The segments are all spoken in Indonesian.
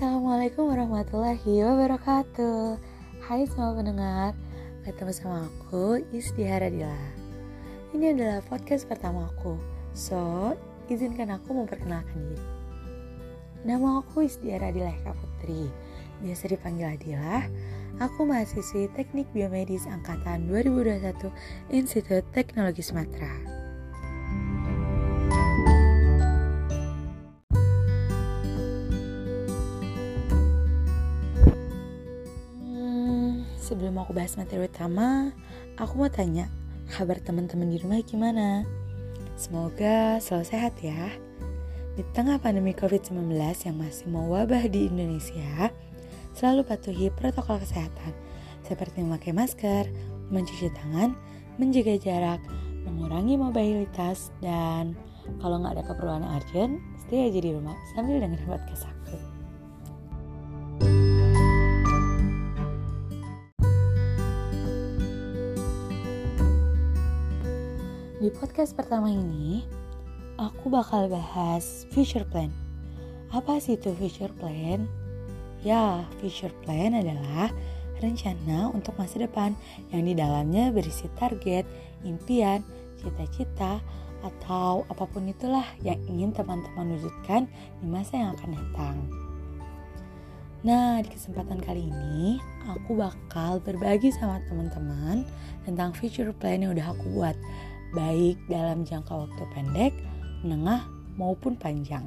Assalamualaikum warahmatullahi wabarakatuh. Hai semua pendengar Ketemu sama aku Isdihara Dila. Ini adalah podcast pertama aku So, izinkan aku memperkenalkan diri. Nama aku Isdihara Dila Eka Putri. Biasa dipanggil Adila. Aku mahasiswi Teknik Biomedis Angkatan 2021 Institut Teknologi Sumatera sebelum aku bahas materi utama, aku mau tanya, kabar teman-teman di rumah gimana? Semoga selalu sehat ya. Di tengah pandemi COVID-19 yang masih mewabah di Indonesia, selalu patuhi protokol kesehatan seperti memakai masker, mencuci tangan, menjaga jarak, mengurangi mobilitas, dan kalau nggak ada keperluan urgent, stay aja di rumah sambil dengerin podcast aku. Podcast pertama ini, aku bakal bahas future plan. Apa sih itu future plan? Ya, future plan adalah rencana untuk masa depan yang di dalamnya berisi target, impian, cita-cita, atau apa pun itulah yang ingin teman-teman wujudkan di masa yang akan datang. Nah, di kesempatan kali ini aku bakal berbagi sama teman-teman tentang future plan yang udah aku buat baik dalam jangka waktu pendek, menengah, maupun panjang.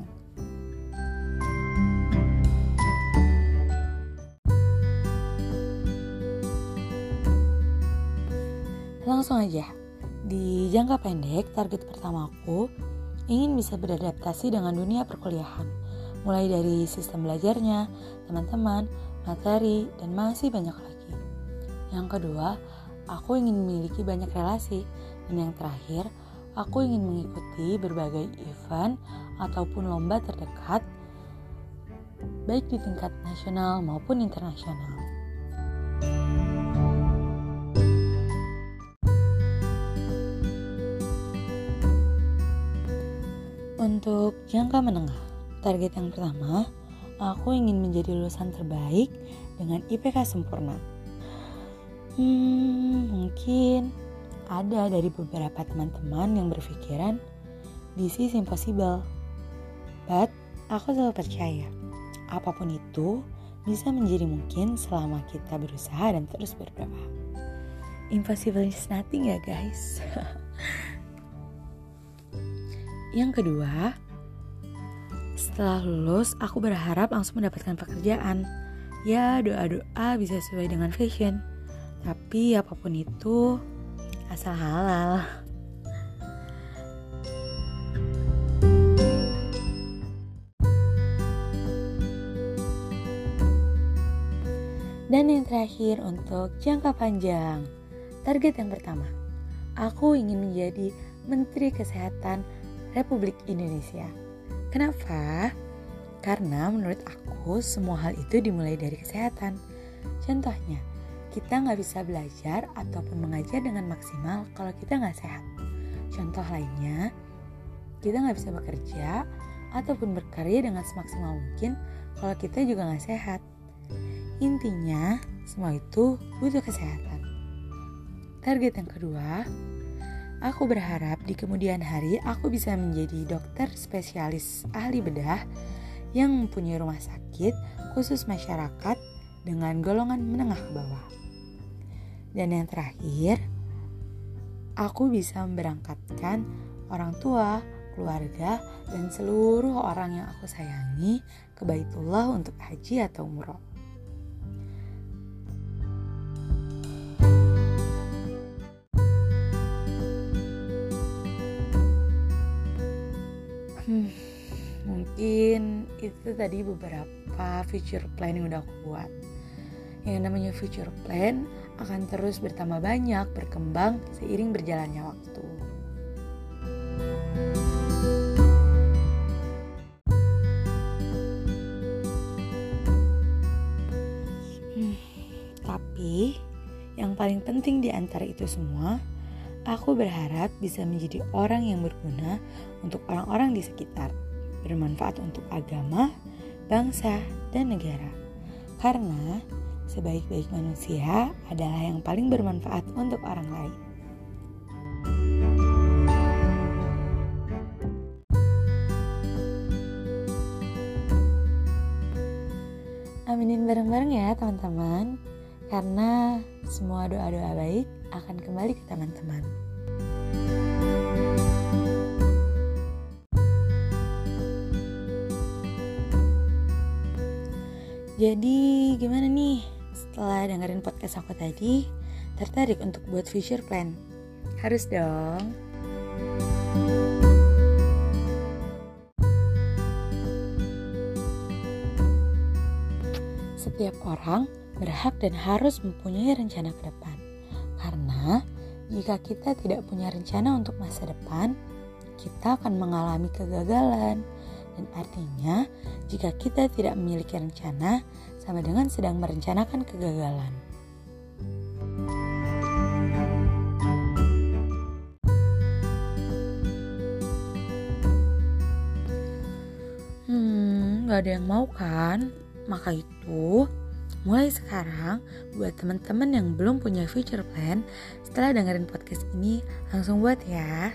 Langsung aja, di jangka pendek target pertama aku ingin bisa beradaptasi dengan dunia perkuliahan, mulai dari sistem belajarnya, teman-teman, materi, dan masih banyak lagi. Yang kedua, aku ingin memiliki banyak relasi dan yang terakhir, aku ingin mengikuti berbagai event ataupun lomba terdekat, baik di tingkat nasional maupun internasional. Untuk jangka menengah, target yang pertama, aku ingin menjadi lulusan terbaik dengan IPK sempurna. Hmm, mungkin ada dari beberapa teman-teman yang berpikiran this is impossible. But aku selalu percaya apa pun itu bisa menjadi mungkin selama kita berusaha dan terus berdoa. Impossible is nothing ya guys. yang kedua, setelah lulus aku berharap langsung mendapatkan pekerjaan. Ya doa-doa bisa sesuai dengan fashion. Tapi apa pun itu, asal halal. Dan yang terakhir untuk jangka panjang. Target yang pertama, aku ingin menjadi Menteri Kesehatan Republik Indonesia. Kenapa? Karena menurut aku semua hal itu dimulai dari kesehatan. Contohnya, kita nggak bisa belajar ataupun mengajar dengan maksimal kalau kita nggak sehat. Contoh lainnya, kita nggak bisa bekerja ataupun berkarya dengan semaksimal mungkin kalau kita juga nggak sehat. Intinya, semua itu butuh kesehatan. Target yang kedua, aku berharap di kemudian hari aku bisa menjadi dokter spesialis ahli bedah yang mempunyai rumah sakit khusus masyarakat dengan golongan menengah ke bawah. Dan yang terakhir, aku bisa memberangkatkan orang tua, keluarga, dan seluruh orang yang aku sayangi ke Baitullah untuk haji atau umroh. Hmm, mungkin itu tadi beberapa future plan yang udah aku buat. Yang namanya future plan akan terus bertambah banyak, berkembang seiring berjalannya waktu. Hmm, tapi yang paling penting di antara itu semua, aku berharap bisa menjadi orang yang berguna untuk orang-orang di sekitar, bermanfaat untuk agama, bangsa, dan negara. Karena sebaik-baik manusia adalah yang paling bermanfaat untuk orang lain. Aminin bareng-bareng ya teman-teman Karena semua doa-doa baik akan kembali ke teman-teman Jadi gimana nih setelah dengerin podcast aku tadi Tertarik untuk buat future plan? Harus dong Setiap orang berhak dan harus mempunyai rencana ke depan Karena jika kita tidak punya rencana untuk masa depan Kita akan mengalami kegagalan dan artinya, jika kita tidak memiliki rencana, sama dengan sedang merencanakan kegagalan. Hmm, gak ada yang mau kan? Maka itu, mulai sekarang, buat teman-teman yang belum punya future plan, setelah dengerin podcast ini, langsung buat ya.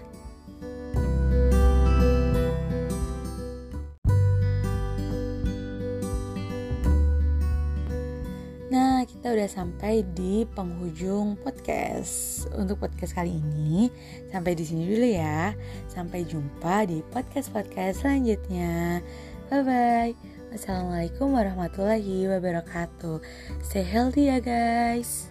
Kita udah sampai di penghujung podcast. Untuk podcast kali ini, sampai di sini dulu ya. Sampai jumpa di podcast-podcast selanjutnya. Bye bye. Wassalamualaikum warahmatullahi wabarakatuh. Stay healthy ya, guys.